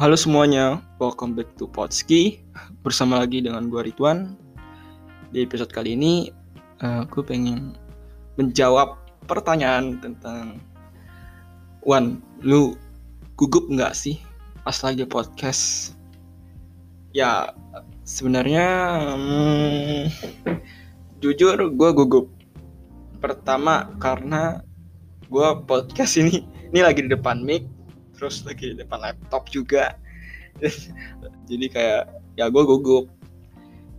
Halo semuanya, welcome back to Potski. Bersama lagi dengan gue Ridwan. Di episode kali ini uh, Gue pengen menjawab pertanyaan tentang Wan, lu gugup nggak sih pas lagi podcast? Ya, sebenarnya hmm, Jujur gue gugup. Pertama karena gue podcast ini Ini lagi di depan mic terus lagi depan laptop juga. Jadi kayak ya gue gugup.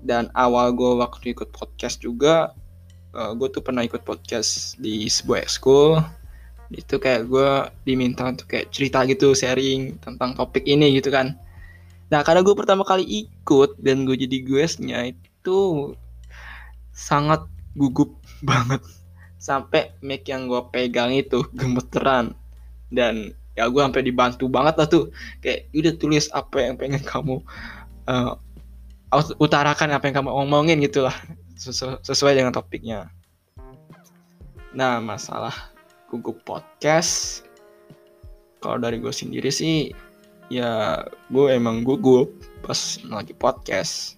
Dan awal gue waktu ikut podcast juga uh, eh, gue tuh pernah ikut podcast di sebuah school itu kayak gue diminta untuk kayak cerita gitu sharing tentang topik ini gitu kan. Nah karena gue pertama kali ikut dan gue jadi guestnya itu sangat gugup banget. Sampai mic yang gue pegang itu gemeteran. Dan ya gue sampai dibantu banget lah tuh. Kayak udah tulis apa yang pengen kamu uh, utarakan apa yang kamu omongin gitu lah. Sesu sesuai dengan topiknya. Nah masalah gugup podcast. Kalau dari gue sendiri sih ya gue emang gugup pas lagi podcast.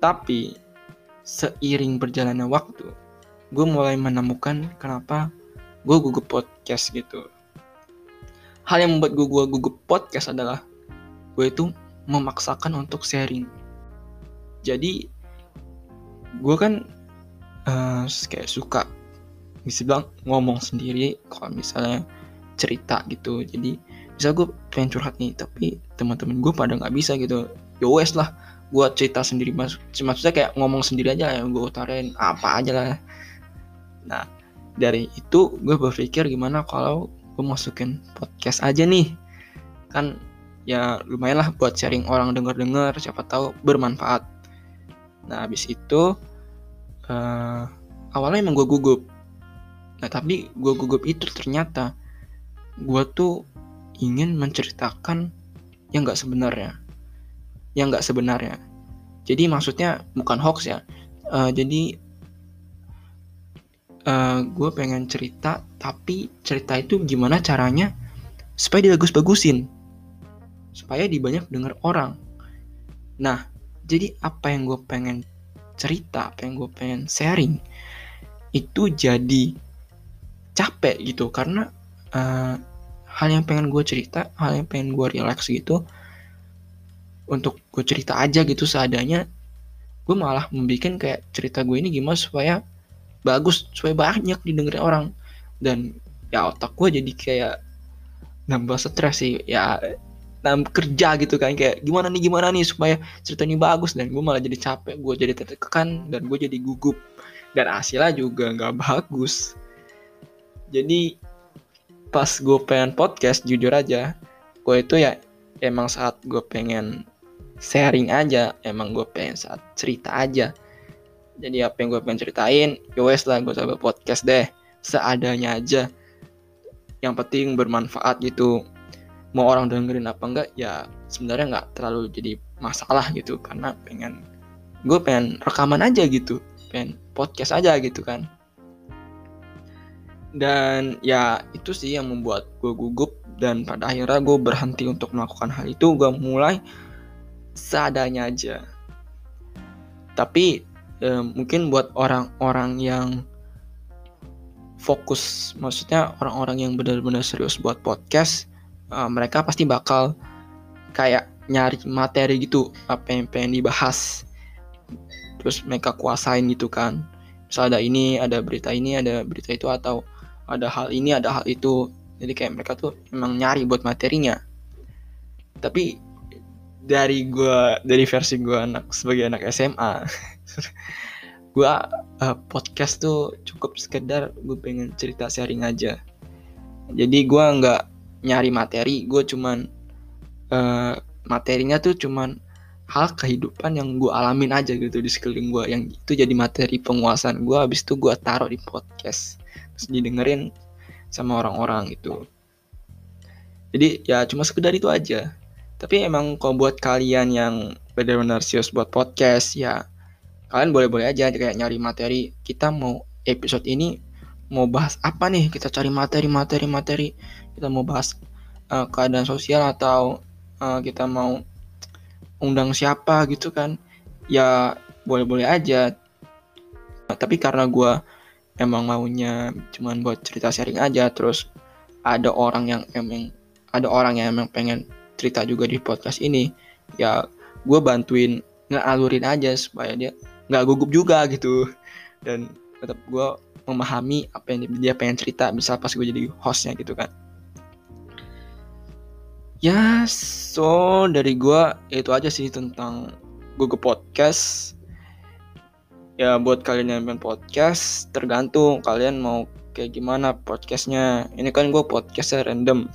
Tapi seiring berjalannya waktu gue mulai menemukan kenapa gue gugup podcast gitu hal yang membuat gue, gue gugup podcast adalah gue itu memaksakan untuk sharing. Jadi gue kan uh, kayak suka bisa bilang ngomong sendiri kalau misalnya cerita gitu. Jadi bisa gue pengen curhat nih tapi teman-teman gue pada nggak bisa gitu. Ya wes lah gue cerita sendiri. Mas maksudnya kayak ngomong sendiri aja yang gue utarain apa aja lah. Nah dari itu gue berpikir gimana kalau gue masukin podcast aja nih. Kan ya lumayan lah buat sharing orang denger-denger siapa tahu bermanfaat. Nah habis itu uh, awalnya emang gue gugup. Nah tapi gue gugup itu ternyata gue tuh ingin menceritakan yang nggak sebenarnya. Yang nggak sebenarnya. Jadi maksudnya bukan hoax ya. Uh, jadi uh, eh, gue pengen cerita tapi cerita itu gimana caranya supaya dibagus-bagusin. Supaya dibanyak denger orang. Nah jadi apa yang gue pengen cerita apa yang gue pengen sharing itu jadi capek gitu. Karena uh, hal yang pengen gue cerita hal yang pengen gue relax gitu untuk gue cerita aja gitu seadanya gue malah membuat kayak cerita gue ini gimana supaya bagus supaya banyak didengar orang. Dan ya otak gue jadi kayak nambah stres sih. Ya nambah kerja gitu kan kayak gimana nih gimana nih supaya cerita ini bagus. Dan gue malah jadi capek gue jadi tertekan dan gue jadi gugup. Dan hasilnya juga nggak bagus. Jadi pas gue pengen podcast jujur aja gue itu ya emang saat gue pengen sharing aja emang gue pengen saat cerita aja jadi apa yang gue pengen ceritain yowes ya lah gue coba podcast deh. Seadanya aja. Yang penting bermanfaat gitu. Mau orang dengerin apa enggak ya sebenarnya nggak terlalu jadi masalah gitu. Karena pengen gue pengen rekaman aja gitu. Pengen podcast aja gitu kan. Dan ya itu sih yang membuat gue gugup. Dan pada akhirnya gue berhenti untuk melakukan hal itu. Gue mulai seadanya aja. Tapi eh, mungkin buat orang-orang yang fokus maksudnya orang-orang yang benar-benar serius buat podcast uh, mereka pasti bakal kayak nyari materi gitu apa yang pengen dibahas. Terus mereka kuasain gitu kan. Misal ada ini ada berita ini ada berita itu atau ada hal ini ada hal itu. Jadi kayak mereka tuh emang nyari buat materinya. Tapi dari gue dari versi gue anak sebagai anak SMA gue uh, podcast tuh cukup sekedar gue pengen cerita sharing aja. Jadi gue nggak nyari materi gue cuman uh, materinya tuh cuman hal kehidupan yang gue alamin aja gitu di sekeliling gue yang itu jadi materi penguasaan gue habis itu gue taruh di podcast. Terus didengerin sama orang-orang gitu. Jadi ya cuma sekedar itu aja tapi emang kalau buat kalian yang benar-benar serius buat podcast ya kalian boleh-boleh aja kayak nyari materi. Kita mau episode ini mau bahas apa nih? Kita cari materi, materi, materi. Kita mau bahas uh, keadaan sosial atau uh, kita mau undang siapa gitu kan ya boleh-boleh aja tapi karena gue emang maunya cuman buat cerita sharing aja terus ada orang yang emang ada orang yang emang pengen cerita juga di podcast ini ya gue bantuin ngalurin aja supaya dia nggak gugup juga gitu. Dan tetap gue memahami apa yang dia pengen cerita bisa pas gue jadi hostnya gitu kan. Ya so dari gue itu aja sih tentang Google Podcast. Ya buat kalian yang main podcast tergantung kalian mau kayak gimana podcastnya. Ini kan gue podcastnya random.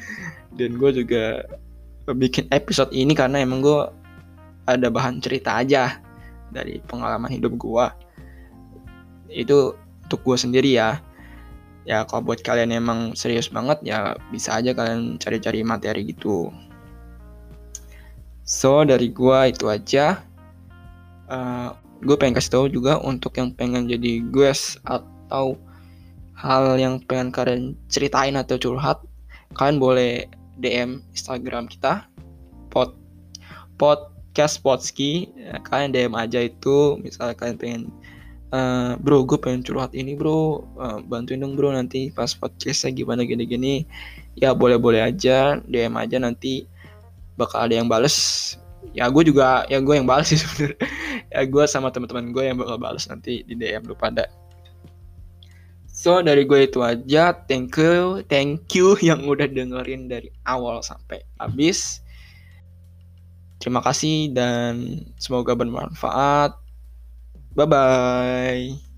Dan gue juga bikin episode ini karena emang gue ada bahan cerita aja dari pengalaman hidup gue itu untuk gue sendiri ya. Ya kalau buat kalian emang serius banget ya bisa aja kalian cari-cari materi gitu. So dari gua itu aja. Uh, eh, gue pengen kasih tahu juga untuk yang pengen jadi guest atau hal yang pengen kalian ceritain atau curhat kalian boleh DM Instagram kita pod podcast podski ya, kalian DM aja itu misalnya kalian pengen uh, bro gue pengen curhat ini bro uh, bantuin dong bro nanti pas podcastnya gimana gini-gini. Ya boleh-boleh aja DM aja nanti bakal ada yang bales. Ya gue juga ya gue yang bales sih sebenarnya. Ya gue sama teman-teman gue yang bakal bales nanti di DM lu pada so dari gue itu aja. Thank you thank you yang udah dengerin dari awal sampai habis. Terima kasih dan semoga bermanfaat. Bye bye.